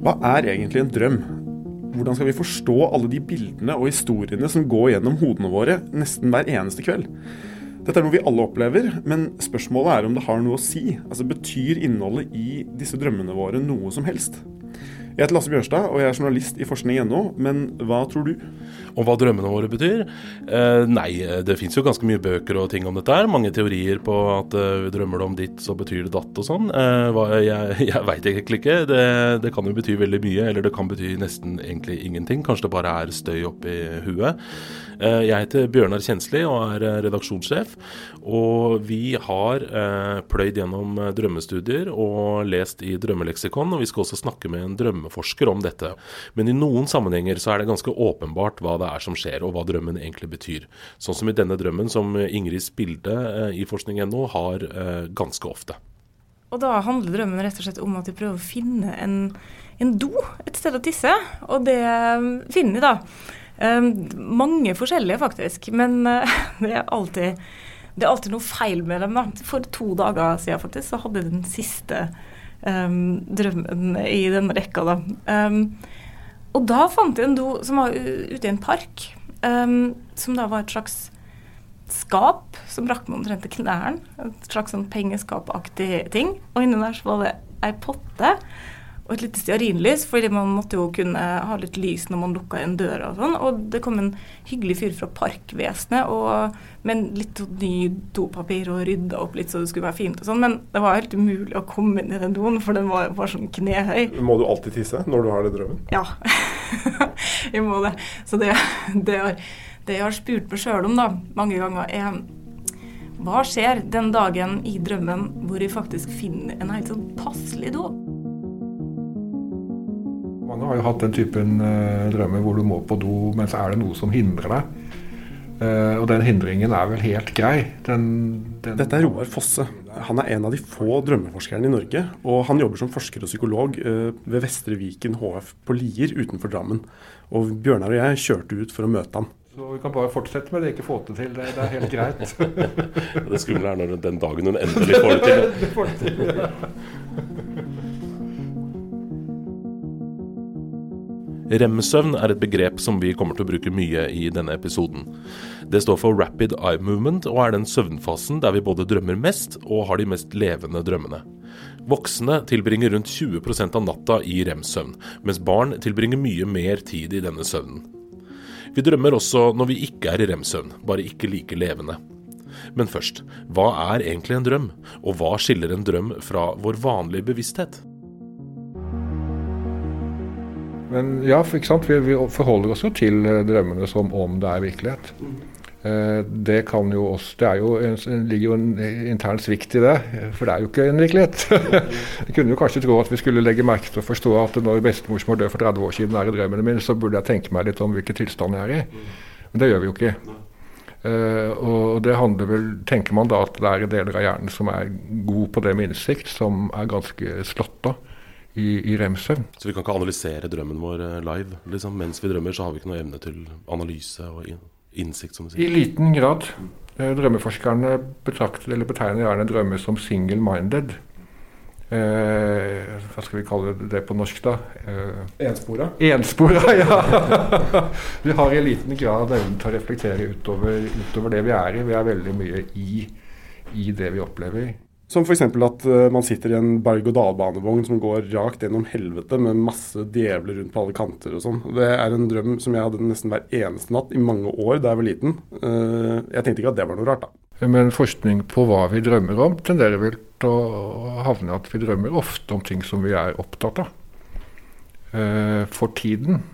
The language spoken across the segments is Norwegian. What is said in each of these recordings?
Hva er egentlig en drøm? Hvordan skal vi forstå alle de bildene og historiene som går gjennom hodene våre nesten hver eneste kveld? Dette er noe vi alle opplever, men spørsmålet er om det har noe å si. Altså Betyr innholdet i disse drømmene våre noe som helst? Jeg heter Lasse Bjørstad, og jeg er journalist i forskning.no. Men hva tror du? Og hva drømmene våre betyr? Eh, nei, det fins jo ganske mye bøker og ting om dette her. Mange teorier på at eh, drømmer du om ditt, så betyr det datt og sånn. Eh, jeg jeg veit egentlig ikke. Det, det, kan jo bety veldig mye, eller det kan bety nesten egentlig ingenting. Kanskje det bare er støy oppi huet. Eh, jeg heter Bjørnar Kjensli og er eh, redaksjonssjef. Og vi har eh, pløyd gjennom drømmestudier og lest i drømmeleksikon. Og vi skal også snakke med en drømmeforsker om dette. Men i noen sammenhenger så er det ganske åpenbart hva det er som skjer, og hva drømmen egentlig betyr. Sånn som i denne drømmen som Ingrids bilde i forskning.no har ganske ofte. Og da handler drømmen rett og slett om at de prøver å finne en, en do et sted å tisse. Og det finner de da. Um, mange forskjellige, faktisk. Men uh, det, er alltid, det, er alltid, noe feil med dem. Da. For to dager siden faktisk, så hadde jeg den siste um, drømmen i den rekka. Da. Um, og da fant jeg en do som var ute i en park, som da var et slags skap som rakk meg omtrent til knærne. Et slags sånn pengeskapaktig ting. Og inni der så var det ei potte og et lite stearinlys, fordi man måtte jo kunne ha litt lys når man lukka igjen døra og sånn. Og det kom en hyggelig fyr fra Parkvesenet med litt ny dopapir og rydda opp litt så det skulle være fint og sånn. Men det var helt umulig å komme inn i den doen, for den var bare sånn knehøy. Må du alltid tisse når du har den drømmen? Ja, jeg må det. Så det, det, har, det jeg har spurt meg sjøl om da, mange ganger, er hva skjer den dagen i drømmen hvor jeg faktisk finner en helt sånn passelig do? Mange har jo hatt den typen uh, drømmer hvor du må på do, men så er det noe som hindrer deg. Uh, og den hindringen er vel helt grei. Den, den Dette er Roar Fosse. Han er en av de få drømmeforskerne i Norge. Og han jobber som forsker og psykolog uh, ved Vestre Viken HF på Lier utenfor Drammen. Og Bjørnar og jeg kjørte ut for å møte ham. Så vi kan bare fortsette med det, ikke få det til. Det, det er helt greit. det skumle er når den dagen hun endelig får det til. det får det til ja. Rem-søvn er et begrep som vi kommer til å bruke mye i denne episoden. Det står for rapid eye movement og er den søvnfasen der vi både drømmer mest og har de mest levende drømmene. Voksne tilbringer rundt 20% av natta i rem-søvn, mens barn tilbringer mye mer tid i denne søvnen. Vi drømmer også når vi ikke er i rem-søvn, bare ikke like levende. Men først, hva er egentlig en drøm, og hva skiller en drøm fra vår vanlige bevissthet? Men ja, for, ikke sant? Vi, vi, forholder oss jo til eh, drømmene som om det er virkelighet. Eh, det, kan jo også, det jo en, ligger jo en intern svikt i det, for det er jo ikke en virkelighet. jeg kunne jo kanskje tro at vi skulle legge merke til å forstå at når bestemor som har død for 30 år siden, er i drømmene mine, så burde jeg tenke meg litt om hvilken tilstand jeg er i. Men det gjør vi jo ikke. Uh, og det handler vel, tenker man da at det er deler av hjernen som er god på det med innsikt, som er ganske slått av i, i rem-søvn. Så vi kan ikke analysere drømmen vår eh, live? Liksom, mens vi drømmer, så har vi ikke noe evne til analyse og innsikt? som du sier. I liten grad. Eh, drømmeforskerne betrakter eller betegner gjerne drømmer som single-minded. Eh, hva skal vi kalle det på norsk, da? Eh, enspora? Enspora, ja! vi har i liten grad evnen til å reflektere utover, utover, det vi er i. Vi er veldig mye i, i det vi opplever. Som f.eks. at uh, man sitter i en berg-og-dal-banevogn som går rakt gjennom helvete med masse djevler rundt på alle kanter og sånn. Det er en drøm som jeg hadde nesten hver eneste natt i mange år da jeg var liten. Uh, jeg tenkte ikke at det var noe rart, da. Men forskning på hva vi drømmer om, tenderer vel til å havne at vi drømmer ofte om ting som vi er opptatt av. Uh, for tiden.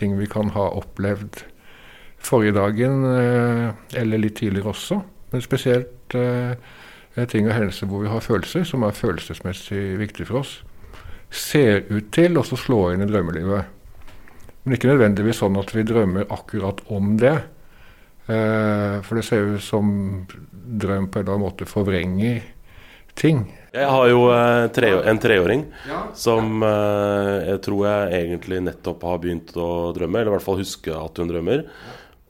ting vi kan ha opplevd forrige dagen, eller litt tidligere også. Men spesielt ting av hendelser hvor vi har følelser, som er følelsesmessig viktig for oss, ser ut til å slå inn i drømmelivet. Men ikke nødvendigvis sånn at vi drømmer akkurat om det. Eh, for det ser ut som drøm på en eller annen måte forvrenger ting. Jeg har jo eh, tre, en treåring ja. som eh, jeg tror jeg egentlig nettopp har begynt å drømme, eller i hvert fall huske at hun drømmer.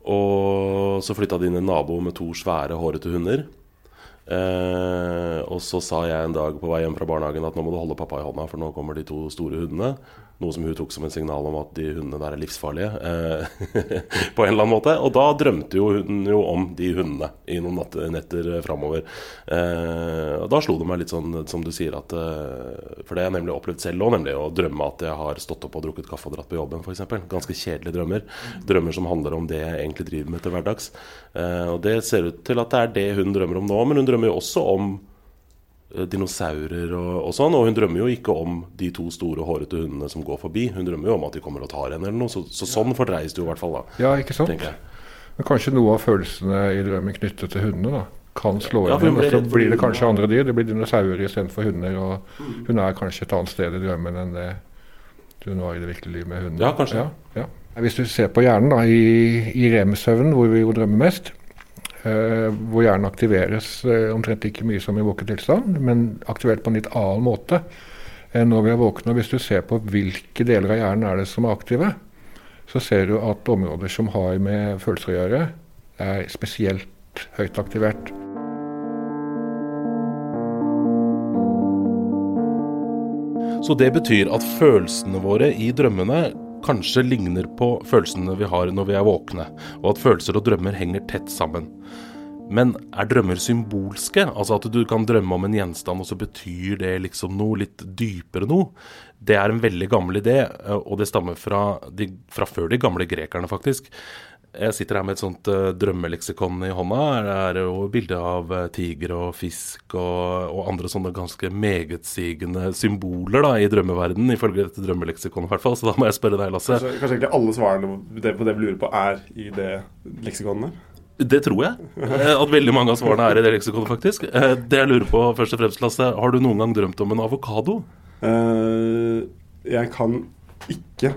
Og så flytta det inn en nabo med to svære, hårete hunder. Eh, og så sa jeg en dag på vei hjem fra barnehagen at nå må du holde pappa i hånda, for nå kommer de to store hundene. Noe som hun tok som en signal om at de hundene der er livsfarlige. Eh, på en eller annen måte. Og da drømte jo hun jo om de hundene i noen netter framover. Eh, og da slo det meg litt sånn som du sier at eh, For det har jeg nemlig opplevd selv òg, nemlig å drømme at jeg har stått opp og drukket kaffe og dratt på jobben, f.eks. Ganske kjedelige drømmer. Drømmer som handler om det jeg egentlig driver med til hverdags. Og det ser ut til at det er det hun drømmer om nå, men hun drømmer jo også om dinosaurer og, og, sånn. Og hun drømmer jo ikke om de to store, hårete hundene som går forbi. Hun drømmer jo om at de kommer og tar henne eller noe. Så, så sånn fordreies det jo i hvert fall, da. Ja, ikke sant. Men kanskje noe av følelsene i drømmen knyttet til hundene, da. Kan slå inn. Ja, og så blir det kanskje andre dyr. Det blir dinosaurer istedenfor hunder. Og mm. hun er kanskje et annet sted i drømmen enn det hun var i det virkelige livet med hundene. Ja, kanskje. Ja, ja. Hvis du ser på hjernen da, i, i rem-søvn, hvor vi jo drømmer mest, Eh, hvor hjernen aktiveres eh, omtrent like mye som i våken tilstand, men aktivert på en litt annen måte enn når vi er våkne. Hvis du ser på hvilke deler av hjernen er det som er aktive, så ser du at områder som har med følelser å gjøre, er spesielt høyt aktivert. Så det betyr at følelsene våre i drømmene kanskje ligner på følelsene vi har når vi er våkne, og at følelser og drømmer henger tett sammen. Men er drømmer symbolske? Altså at du kan drømme om en gjenstand, og så betyr det liksom noe litt dypere noe? Det er en veldig gammel idé, og det stammer fra, de, fra før de gamle grekerne, faktisk. Jeg sitter her med et sånt uh, drømmeleksikon i hånda. Det er jo bilde av uh, tiger og fisk og, og, andre sånne ganske megetsigende symboler da, i drømmeverden, ifølge dette drømmeleksikonet i hvert fall. Så da må jeg spørre deg, Lasse. Kanskje, kanskje egentlig alle svarene på det vi lurer på, er i det leksikonet? Det tror jeg. Eh, at veldig mange av svarene er i det leksikonet, faktisk. Det jeg lurer på først og fremst, Lasse, har du noen gang drømt om en avokado? Uh, jeg kan ikke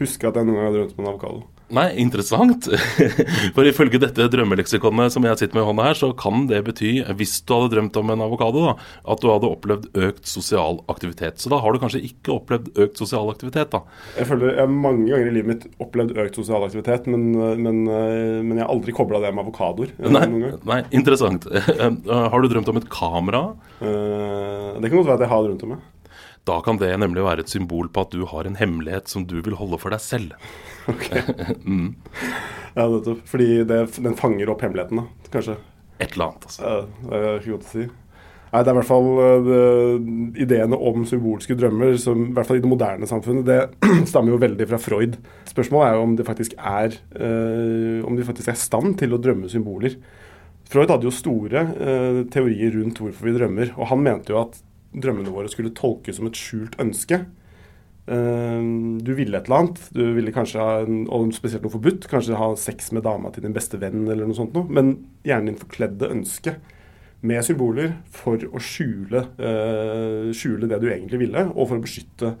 huske at jeg noen gang har drømt om en avokado. Nei, interessant. For ifølge dette drømmeleksikonet som jeg sitter med i hånda her, så kan det bety, hvis du hadde drømt om en avokado, da, at du hadde opplevd økt sosial aktivitet. Så da har du kanskje ikke opplevd økt sosial aktivitet, da. Jeg føler jeg har mange ganger i livet mitt opplevd økt sosial aktivitet, men, men, men jeg har aldri kobla det med avokadoer. Nei, nei, interessant. Har du drømt om et kamera? Uh, det kan godt være at jeg har drømt om det. Da kan det nemlig være et symbol på at du har en hemmelighet som du vil holde for deg selv. Ok. mm. Ja, nettopp. Fordi det, den fanger opp hemmeligheten, da, kanskje. Et eller annet, altså. Ja, det er ikke godt å si. Nei, det er i hvert fall eh, det, Ideene om symbolske drømmer, som, i hvert fall i det moderne samfunnet, det stammer jo veldig fra Freud. Spørsmålet er jo om det faktisk er øh, om de faktisk er i stand til å drømme symboler. Freud hadde jo store øh, teorier rundt hvorfor vi drømmer, og han mente jo at drømmene våre skulle tolkes som et skjult ønske. Eh, du ville et eller annet, du ville kanskje ha og spesielt noe forbudt, kanskje ha sex med dama til din beste venn eller noe sånt noe, men hjernen din forkledde ønsket med symboler for å skjule, uh, skjule, det du egentlig ville, og for å beskytte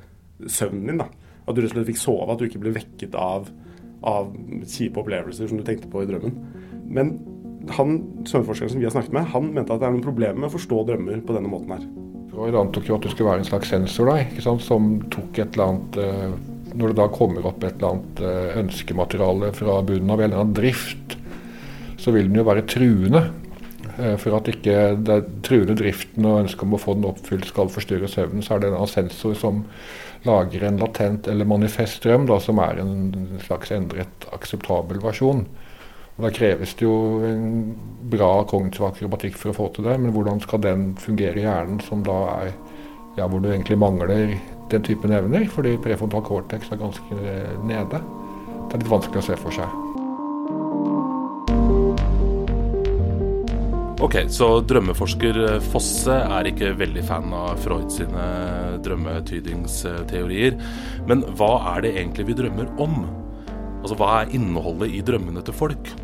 søvnen din. da. At du rett og slett fikk sove, at du ikke ble vekket av, av kjipe opplevelser som du tenkte på i drømmen. Men han søvnforskeren som vi har snakket med, han mente at det er noen problemer med å forstå drømmer på denne måten her. Freud antok jo at det skulle være en slags sensor da, ikke sant, som tok et eller annet eh, Når det da kommer opp et eller annet eh, ønskemateriale fra bunnen av en eller annen drift, så vil den jo være truende. Eh, for at ikke den truende driften og ønsket om å få den oppfylt skal forstyrre søvnen, så er det en sensor som lager en latent eller manifest drøm, da, som er en slags endret akseptabel versjon. Og Da kreves det jo en bra kognitiv akrobatikk for å få til det, men hvordan skal den fungere i hjernen, som da er ja, hvor du egentlig mangler den typen evner, fordi prefrontal cortex er ganske nede. Det er litt vanskelig å se for seg. Ok, så drømmeforsker Fosse er ikke veldig fan av Freud sine drømmetydingsteorier. Men hva er det egentlig vi drømmer om? Altså, Hva er innholdet i drømmene til folk?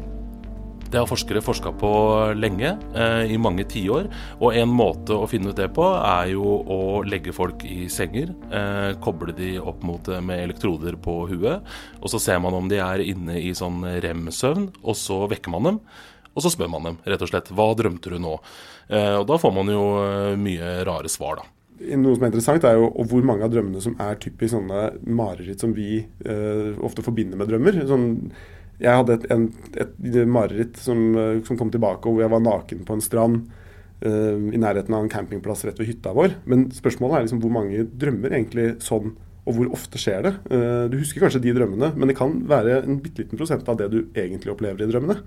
Det har forskere forska på lenge, eh, i mange tiår. Og en måte å finne ut det på, er jo å legge folk i senger. Eh, koble de opp mot eh, med elektroder på huet. Og så ser man om de er inne i sånn rem-søvn, og så vekker man dem. Og så spør man dem rett og slett hva drømte du nå? Og da får man jo mye rare svar, da. Noe som er interessant, er jo hvor mange av drømmene som er typisk sånne mareritt som vi eh, ofte forbinder med drømmer. Sånn jeg hadde et, en, et mareritt som, som, kom tilbake, hvor jeg var naken på en strand. i nærheten av en campingplass rett ved hytta vår. Men spørsmålet er liksom hvor mange drømmer egentlig sånn, og hvor ofte skjer det? du husker kanskje de drømmene, men det kan være en bitte liten prosent av det du egentlig opplever i drømmene.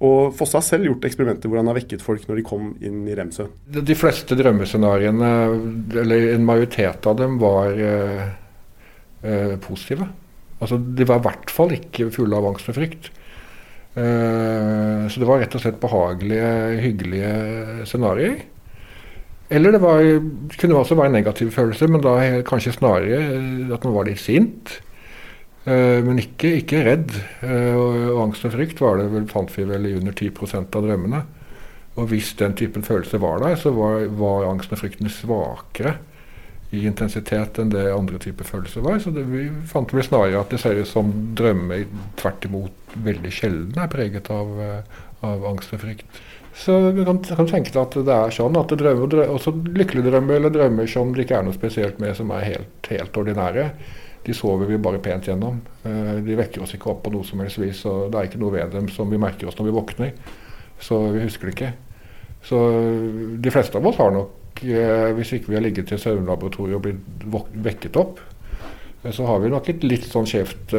Og Fosse har selv gjort eksperimenter hvor han har vekket folk når de kom inn i remsø. De fleste drømmescenarioene, eller en majoritet av dem, var eh, eh, positive. Altså, De var i hvert fall ikke fulle av angst og frykt. Uh, så det var rett og slett behagelige, hyggelige scenarioer. Eller det var, kunne også være negative følelser, men da kanskje snarere at man var litt sint. Uh, men ikke, ikke redd. Uh, og angst og frykt var det vel, fant vi vel i under 10% av drømmene. Og hvis den typen følelser var der, så var, var angsten og frykten svakere i intensitet enn det andre typer følelser var. Så det, vi fant vel snarere at det ser ut som drømmer tvert imot veldig sjelden er preget av, eh, av angst og frykt. Så du kan, kan, tenke deg at det er sånn at det drømmer, også lykkelige drømmer eller drømmer som det ikke er noe spesielt med, som er helt, helt ordinære de sover vi bare pent gjennom. Eh, de vekker oss ikke opp på noe som helst vis. og Det er ikke noe ved dem som vi merker oss når vi våkner. Så vi husker det ikke. Så de fleste av oss har nok, eh, hvis ikke vi har ligget i søvnlaboratoriet og blitt vekket opp, eh, så har vi nok et litt sånn skjevt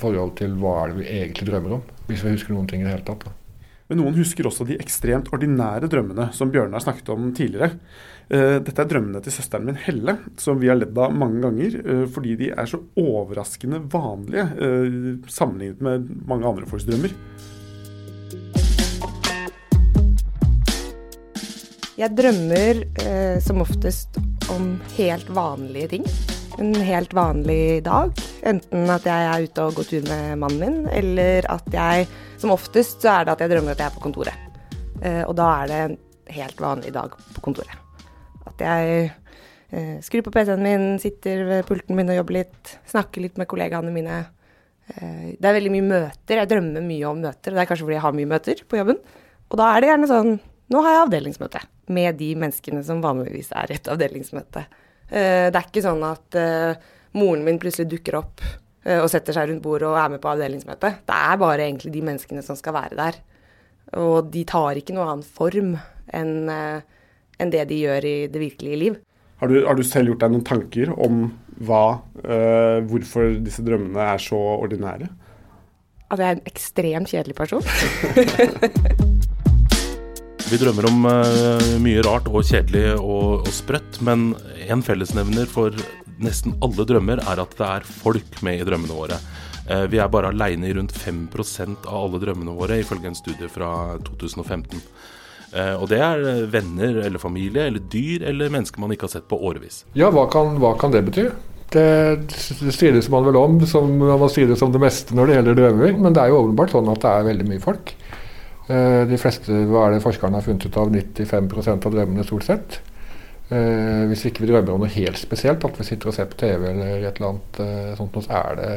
forhold til hva er det vi egentlig drømmer om. Hvis vi husker noen ting i det hele tatt. Da. Men noen husker også de ekstremt ordinære drømmene som Bjørnar snakket om tidligere. Eh, dette er drømmene til søsteren min Helle, som vi har ledd av mange ganger. Eh, fordi de er så overraskende vanlige eh, sammenlignet med mange andre folks drømmer. Jeg drømmer eh, som oftest om helt vanlige ting. En helt vanlig dag. Enten at jeg er ute og går tur med mannen min, eller at jeg Som oftest så er det at jeg drømmer at jeg er på kontoret. Eh, og da er det en helt vanlig dag på kontoret. At jeg eh, skrur på PC-en min, sitter ved pulten min og jobber litt, snakker litt med kollegaene mine. Eh, det er veldig mye møter. Jeg drømmer mye om møter, og det er kanskje fordi jeg har mye møter på jobben. Og da er det gjerne sånn Nå har jeg avdelingsmøte med de menneskene som vanligvis er i et avdelingsmøte. Eh, det er ikke sånn at eh, moren min plutselig dukker opp eh, og setter seg rundt bordet og er med på avdelingsmøte. Det er bare egentlig de menneskene som skal være der. Og de tar ikke noen annen form enn det de gjør i det virkelige liv. Har du, har du selv gjort deg noen tanker om hva, uh, hvorfor disse drømmene er så ordinære? At jeg er en ekstremt kjedelig person. Vi drømmer om uh, mye rart og kjedelig og, og sprøtt, men en fellesnevner for nesten alle drømmer er at det er folk med i drømmene våre. Uh, vi er bare aleine i rundt 5% av alle drømmene våre, ifølge en studie fra 2015. Uh, og det er eh, venner eller familie eller dyr eller mennesker man ikke har sett på årevis. Ja, hva kan, hva kan det bety? Det strides man vel om, som man strides om det meste når det gjelder drømmer. Men det er jo åpenbart sånn at det er veldig mye folk. Eh, de fleste hva er det forskerne har funnet ut av 95% av drømmene stort sett. hvis ikke vi drømmer om noe helt spesielt, at vi sitter og ser på TV eller et eller annet sånt, så er det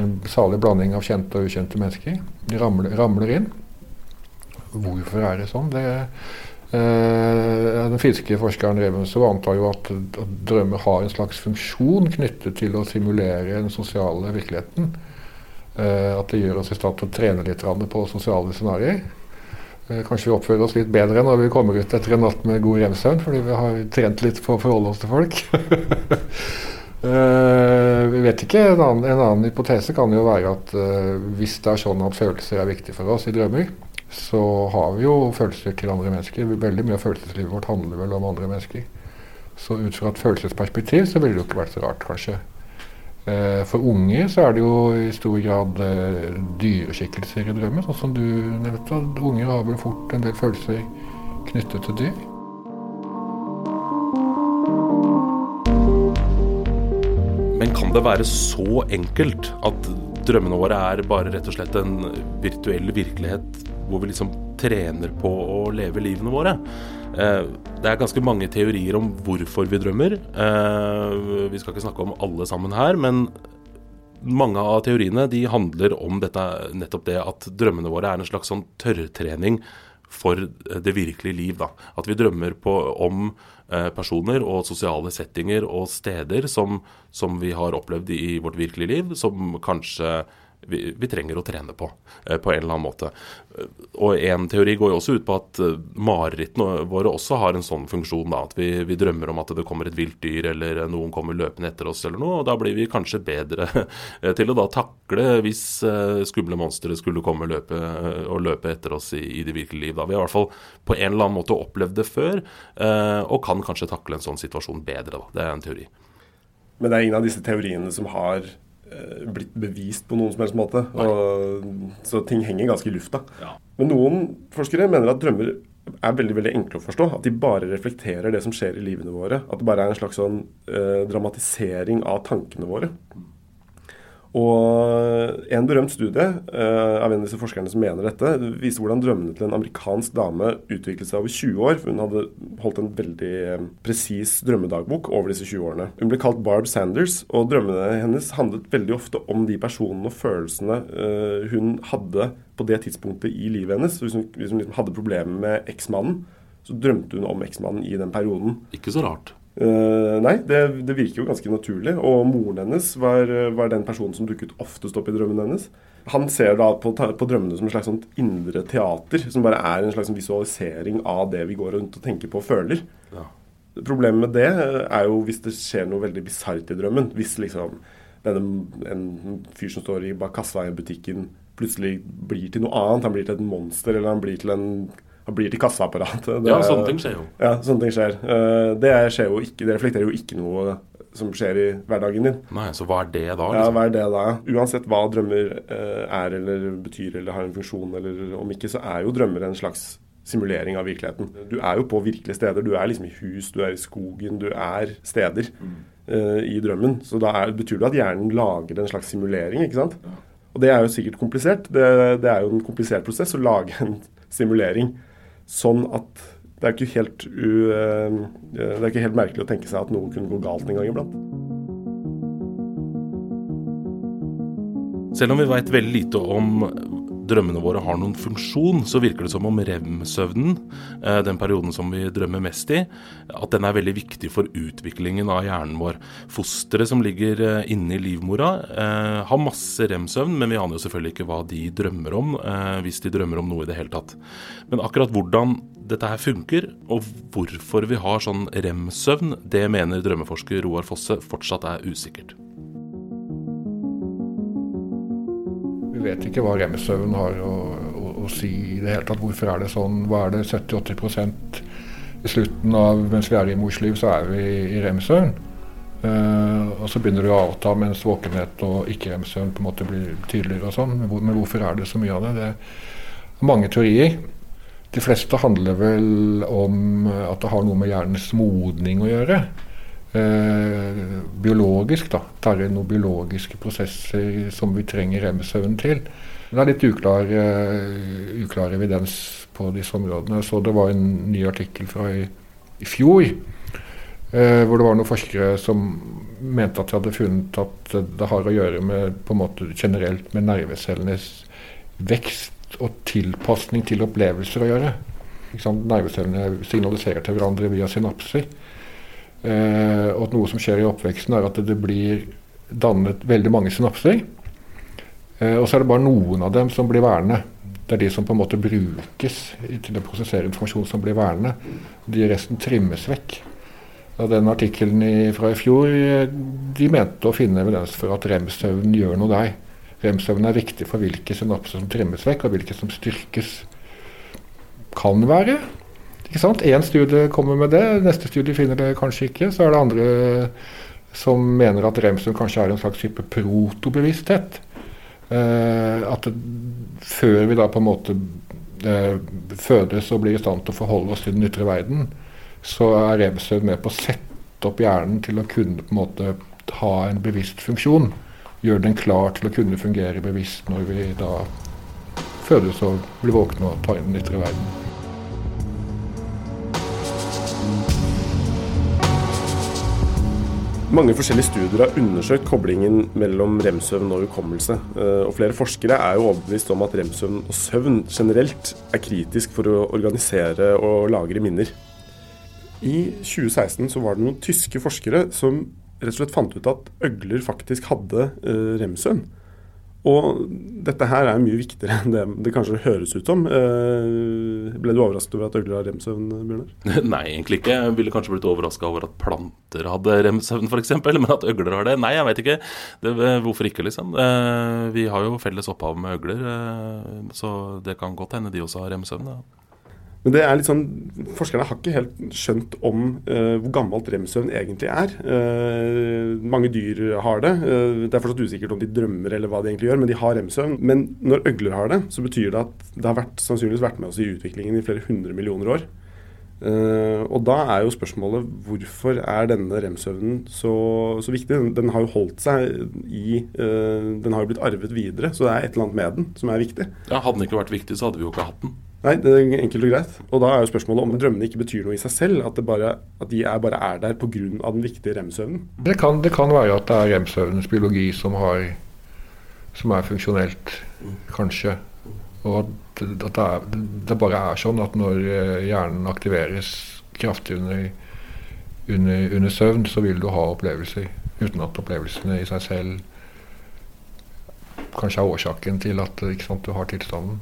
en salig blanding av kjente og ukjente mennesker. De ramler, ramler inn. Hvorfor er det sånn? Det, eh, den finske forskeren Revensov antar jo at, at, drømmer har en slags funksjon knyttet til å simulere den sosiale virkeligheten. Eh, at det gjør oss i stand til å trene litt på sosiale scenarioer. Eh, kanskje vi oppfører oss litt bedre når vi kommer ut etter en natt med god hjemsøvn, fordi vi har trent litt på å forholde oss til folk. Uh, vi vet ikke, en annen, en annen, hypotese kan jo være at hvis det er sånn at følelser er viktig for oss i drømmer, så har vi jo følelser til andre mennesker. Veldig mye av følelseslivet vårt handler vel om andre mennesker. Så ut fra et følelsesperspektiv så ville det jo ikke vært så rart, kanskje. Eh, for unge så er det jo i stor grad eh, dyreskikkelser i drømmen, sånn som du nevnte. Unger har vel fort en del følelser knyttet til dyr. Men kan det være så enkelt at drømmene våre er bare rett og slett en virtuell virkelighet hvor vi liksom trener på å leve livene våre. Eh, det er ganske mange teorier om hvorfor vi drømmer. Eh, vi skal ikke snakke om alle sammen her, men mange av teoriene de handler om dette, nettopp det at drømmene våre er en slags sånn tørrtrening for det virkelige liv. Da. At vi drømmer på, om eh, personer og sosiale settinger og steder som, som, vi har opplevd i vårt virkelige liv, som kanskje vi, vi trenger å trene på eh, på en eller annen måte. Og en teori går jo også ut på at eh, marerittene våre også har en sånn funksjon. da, At vi, vi, drømmer om at det kommer et vilt dyr eller noen kommer løpende etter oss eller noe. og Da blir vi kanskje bedre til å da takle hvis skumle monstre skulle komme løpe, og løpe etter oss i, i det virkelige liv. da. Vi har i hvert fall på en eller annen måte opplevd det før, og kan kanskje takle en sånn situasjon bedre. da. Det er en teori. Men det er ingen av disse teoriene som har eh, blitt bevist på noen som helst måte. Og, så ting henger ganske i lufta. Ja. Men noen forskere mener at drømmer er veldig veldig enkle å forstå. At de bare reflekterer det som skjer i livene våre. At det bare er en slags sånn eh, dramatisering av tankene våre. Og En berømt studie uh, av en av disse forskerne som mener dette, viser hvordan drømmene til en amerikansk dame utviklet seg over 20 år. Hun hadde holdt en veldig uh, presis drømmedagbok over disse 20 årene. Hun ble kalt Barb Sanders, og drømmene hennes handlet veldig ofte om de personene og følelsene uh, hun hadde på det tidspunktet i livet hennes. Hvis hun, hvis hun liksom hadde problemer med eksmannen, så drømte hun om eksmannen i den perioden. Ikke så rart. Uh, nei, det, det, virker jo ganske naturlig. Og moren hennes var, var, den personen som dukket oftest opp i drømmen hennes. Han ser da på, på drømmene som et slags sånt indre teater, som bare er en slags visualisering av det vi går rundt og tenker på og føler. Ja. Problemet med det er jo hvis det skjer noe veldig bisart i drømmen. Hvis liksom denne, en fyr som står i bak kassa i butikken, plutselig blir til noe annet. Han blir til et monster, eller han blir til en han blir til kassaapparatet. Ja, sånne ting skjer jo. Ja, sånne ting skjer. Eh, det, skjer jo ikke, det reflekterer jo ikke noe som skjer i hverdagen din. Nei, Så hva er det da? Liksom? Ja, hva er det da? Uansett hva drømmer eh, er eller betyr eller har en funksjon eller om ikke, så er jo drømmer en slags simulering av virkeligheten. Du er jo på virkelige steder. Du er liksom i hus, du er i skogen, du er steder mm. uh, i drømmen. Så da er, betyr det at hjernen lager en slags simulering, ikke sant? Og det er jo sikkert komplisert. Det, det er jo en komplisert prosess å lage en simulering. Sånn at det er, helt, eh, det er ikke helt merkelig å tenke seg at noe kunne gå galt en gang iblant. Selv om vi veit veldig lite om drømmene våre har noen funksjon, så virker det som om rem-søvnen, eh, den perioden som vi drømmer mest i, at den er veldig viktig for utviklingen av hjernen vår. Fosteret som ligger eh, inne i livmora, eh, har masse rem-søvn, men vi aner jo selvfølgelig ikke hva de drømmer om, hvis de drømmer om noe i det hele tatt. Men akkurat hvordan dette her funker, og hvorfor vi har sånn rem-søvn, det mener drømmeforsker Roar Fosse fortsatt er usikkert. Vet ikke hva rem-søvn har å, å, å, si i det hele tatt. Hvorfor er det sånn? Hva er det 70-80 i slutten av mens vi er i mors liv, så er vi i rem-søvn. Uh, og så begynner det å avta mens våkenhet og ikke-rem-søvn på en måte blir tydeligere. og sånn. Men, hvorfor er det så mye av det? Det er mange teorier. De fleste handler vel om at det har noe med hjernens modning å gjøre eh, biologisk. da, Tar inn noen biologiske prosesser som vi trenger rem-søvn til. Det er litt uklar, uh, uklar, evidens på disse områdene. Så det var en ny artikkel fra i, i fjor uh, hvor det var noen forskere som mente at de hadde funnet at det har å gjøre med på en måte generelt med nervecellenes vekst og tilpasning til opplevelser å gjøre. Nervecellene signaliserer til hverandre via synapser. Eh, og at noe som skjer i oppveksten, er at det blir dannet veldig mange synapser. Eh, og så er det bare noen av dem som blir værende. Det er de som på en måte brukes til å prosessere informasjon som blir værende. De resten trimmes vekk. Og den artikkelen fra i fjor de mente å finne evidens for at rem-søvn gjør noe der. Rem-søvn er viktig for hvilke synapser som trimmes vekk, og hvilke som styrkes. Kan være ikke sant? Én studie kommer med det, neste studie finner det kanskje ikke. Så er det andre som mener at remsum kanskje er en slags type protobevissthet. Eh, at det, før vi da på en måte eh, fødes og blir i stand til å forholde oss til den ytre verden, så er remsum med på å sette opp hjernen til å kunne på en måte ha en bevisst funksjon. Gjøre den klar til å kunne fungere bevisst når vi da fødes og blir våkne og tar inn den ytre verden. Mange forskjellige studier har undersøkt koblingen mellom rem-søvn og hukommelse. Eh, og flere forskere er jo overbevist om at rem-søvn og søvn generelt er kritisk for å organisere og lagre minner. I 2016 så var det noen tyske forskere som rett og slett fant ut at øgler faktisk hadde remsøvn. rem-søvn. Og dette her er mye viktigere enn det det kanskje høres ut som. Eh, ble du overrasket over at øgler har remsøvn, Bjørnar? Nei, egentlig ikke. Jeg ville kanskje blitt overraska over at planter hadde remsøvn, f.eks. Men at øgler har det Nei, jeg veit ikke. Det, hvorfor ikke, liksom? Eh, vi har jo felles opphav med øgler, eh, så det kan godt hende de også har remsøvn. Ja. Men det er litt sånn, Forskerne har ikke helt skjønt om uh, hvor gammelt remsøvn egentlig er. Uh, mange dyr har det. Uh, det er fortsatt usikkert om de drømmer eller hva de egentlig gjør, men de har remsøvn. Men når øgler har det, så betyr det at det har vært, sannsynligvis vært med oss i utviklingen i flere hundre millioner år. og da er jo spørsmålet hvorfor er denne remsøvnen så, så viktig? Den, den, har jo holdt seg i Den har jo blitt arvet videre, så det er et eller annet med den som er viktig. Ja, Hadde den ikke vært viktig, så hadde vi jo ikke hatt den. Nei, det er enkelt og greit. Og da er jo spørsmålet om drømmene ikke betyr noe i seg selv. At, bare, at de er, bare er der pga. den viktige rem-søvnen. Det, det kan, være at det er rem-søvnens biologi som, har, som er funksjonelt, kanskje. Og at, det, er, det, bare er sånn at når eh, hjernen aktiveres kraftig under, under, under søvn, så vil du ha opplevelser. Uten at opplevelsene i seg selv kanskje er årsaken til at sant, du har tilstanden.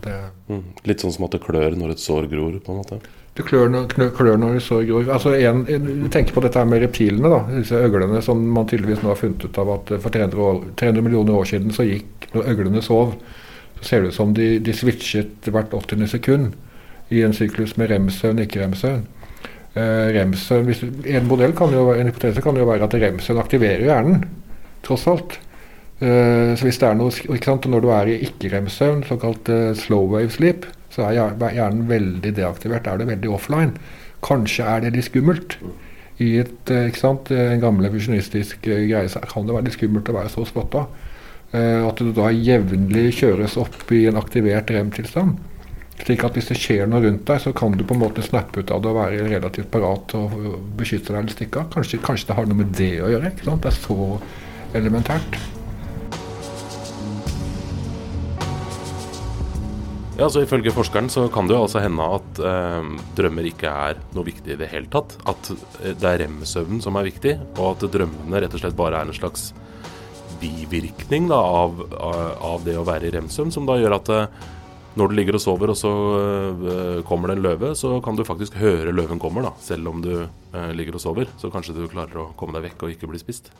Mm. Litt sånn som at det klør når et sår gror, på en måte? Det klør klør når et sår gror. Altså en, en, tenk på dette her med reptilene, da, disse øglene som man tydeligvis nå har funnet ut av at for 300, år, 300 millioner år siden så gikk Når øglene sov, så ser det ut som de, de switchet hvert 80. sekund i en syklus med rem-søvn, ikke rem-søvn. Uh, En modell kan jo, en hypotese kan jo være at rem-søvn aktiverer hjernen, tross alt. Uh, så hvis det er noe, ikke sant, Når du er i ikke-rem-søvn, såkalt uh, slow wave sleep, så er hjernen veldig deaktivert. Er det veldig offline. Kanskje er det litt skummelt. I et, uh, ikke sant, en gammel fusjonistisk greie så kan det være litt skummelt å være så spotta. at du da jevnlig kjøres opp i en aktivert rem-tilstand. Slik at hvis det skjer noe rundt deg, så kan du på en måte snappe ut av det og være relativt parat og beskytte deg eller stikke av. Kanskje, kanskje, det har noe med det å gjøre. ikke sant? Det er så elementært. Ja, så Ifølge forskeren så kan det jo altså hende at eh, drømmer ikke er noe viktig i det hele tatt. At eh, det er rem-søvnen som er viktig, og at drømmene rett og slett bare er en slags bivirkning da, av, av, det å være i rem-søvn, som da gjør at eh, når du ligger og sover, og så eh, kommer det en løve, så kan du faktisk høre løven kommer, da, selv om du eh, ligger og sover. Så kanskje du klarer å komme deg vekk og ikke bli spist.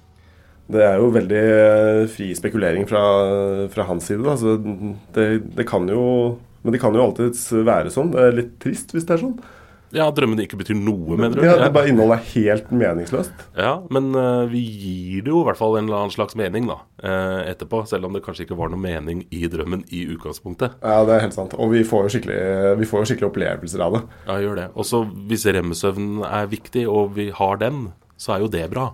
Det er jo veldig eh, fri spekulering fra, fra hans side. Altså, det, det, kan jo Men det kan jo alltid være sånn. Det er litt trist hvis det er sånn. Ja, drømmene ikke betyr noe, mener du? Ja, det bare Innholdet er helt meningsløst. Ja, men uh, vi gir det jo i hvert fall en eller annen slags mening da, uh, etterpå. Selv om det kanskje ikke var noe mening i drømmen i utgangspunktet. Ja, det er helt sant. Og vi får jo skikkelig, vi får jo skikkelig opplevelser av det. Ja, gjør det. Og så hvis rem-søvn er viktig, og vi har den, så er jo det bra.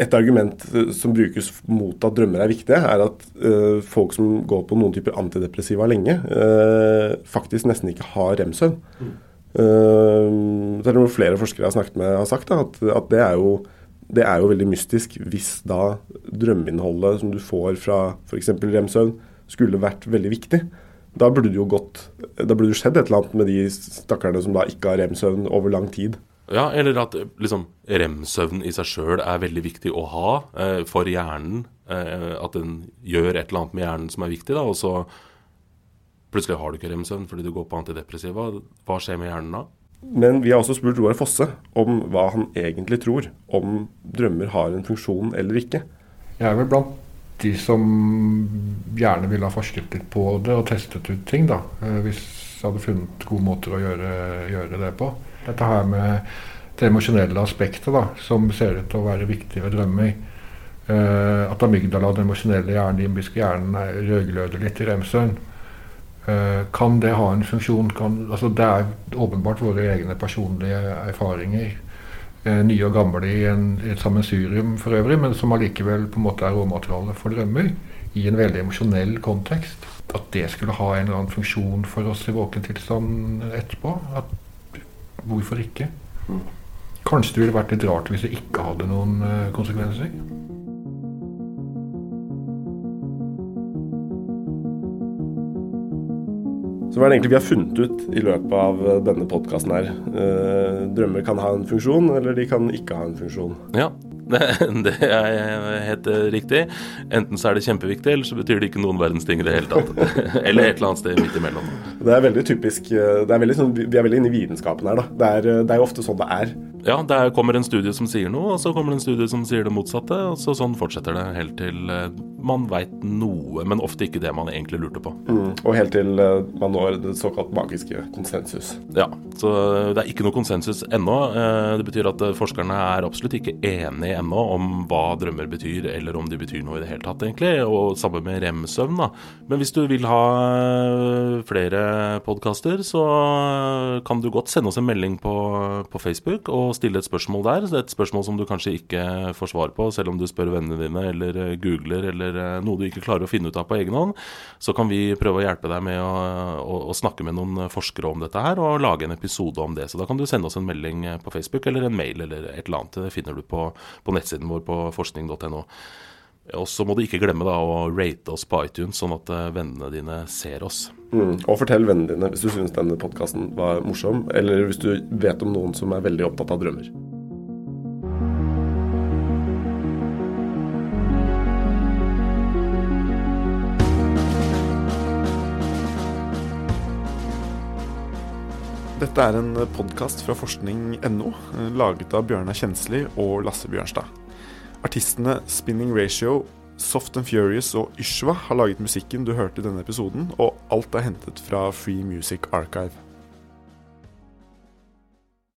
Et argument eh, som brukes mot at drømmer er viktige, er at uh, folk som går på noen typer antidepressiva lenge, uh, faktisk nesten ikke har rem-søvn. Mm. Uh, det er noe flere forskere jeg har snakket med har sagt, da, at, at det, er jo, det, er jo, veldig mystisk hvis da drømmeinnholdet som du får fra f.eks. rem-søvn, skulle vært veldig viktig. Da burde det jo gått, da burde det skjedd et eller annet med de stakkarene som da ikke har rem-søvn over lang tid. Ja, eller at liksom, rem-søvn i seg sjøl er veldig viktig å ha eh, for hjernen. Eh, at den gjør et eller annet med hjernen som er viktig, da, og så plutselig har du ikke rem-søvn fordi du går på antidepressiva. Hva skjer med hjernen da? Men vi har også spurt Roar Fosse om hva han egentlig tror om drømmer har en funksjon eller ikke. Jeg er vel blant de som gjerne ville ha forsket litt på det og testet ut ting, da. Eh, hvis jeg hadde funnet gode måter å gjøre, gjøre det på. Dette her med det emosjonelle aspektet da, som ser ut til å være viktig ved drømming. Uh, at amygdala, den emosjonelle hjernen, limbiske hjernen, rødgløder litt i rem-søvn. Uh, kan det ha en funksjon? Kan, altså det er åpenbart våre egne personlige erfaringer. Uh, nye og gamle i, en, i et sammensurium for øvrig, men som allikevel på en måte er råmateriale for drømmer. I en veldig emosjonell kontekst. At det skulle ha en eller annen funksjon for oss i våken tilstand etterpå. At Hvorfor ikke? Kanskje det ville vært litt rart hvis det ikke hadde noen eh, konsekvenser? Så hva er det egentlig vi har funnet ut i løpet av eh, denne podkasten her? Eh, drømmer kan ha en funksjon, eller de kan ikke ha en funksjon. Ja, det er helt eh, riktig. Enten så er det kjempeviktig, eller så betyr det ikke noen verdens ting i det hele tatt. eller et eller annet sted midt imellom. Det er veldig typisk Det er veldig sånn, Vi er veldig inne i vitenskapen her, da. Det er, eh, det er jo ofte sånn det er. Ja, det kommer en studie som sier noe, og så kommer det en studie som sier det motsatte. Og så sånn fortsetter det helt til man veit noe, men ofte ikke det man egentlig lurte på. Mm, og helt til man når det såkalt magiske konsensus. Ja, så det er ikke noe konsensus ennå. Det betyr at forskerne er absolutt ikke enige ennå om hva drømmer betyr, eller om de betyr noe i det hele tatt, egentlig. Og samme med rem-søvn, da. Men hvis du vil ha eh, flere podkaster, så kan du godt sende oss en melding på, på, Facebook og stille et spørsmål der. Et spørsmål som du kanskje ikke får svar på, selv om du spør vennene dine eller eh, googler eller eh, noe du ikke klarer å finne ut av på egen hånd. Så kan vi prøve å hjelpe deg med å, å, å snakke med noen forskere om dette her, og lage en episode om det. Så da kan du sende oss en melding på Facebook eller en mail eller et eller annet. Det finner du på, på nettsiden vår på forskning.no. Og så må du ikke glemme da å rate oss på iTunes, sånn at eh, vennene dine ser oss. Mm. Og fortell vennene dine hvis du syns denne podkasten var morsom, eller hvis du vet om noen som er veldig opptatt av drømmer. Dette er en podkast fra forskning.no, eh, laget av Bjørnar Kjensli og Lasse Bjørnstad. Artistene Spinning Ratio, Soft and Furious og Yshwa har laget musikken du hørte i denne episoden, og alt er hentet fra Free Music Archive.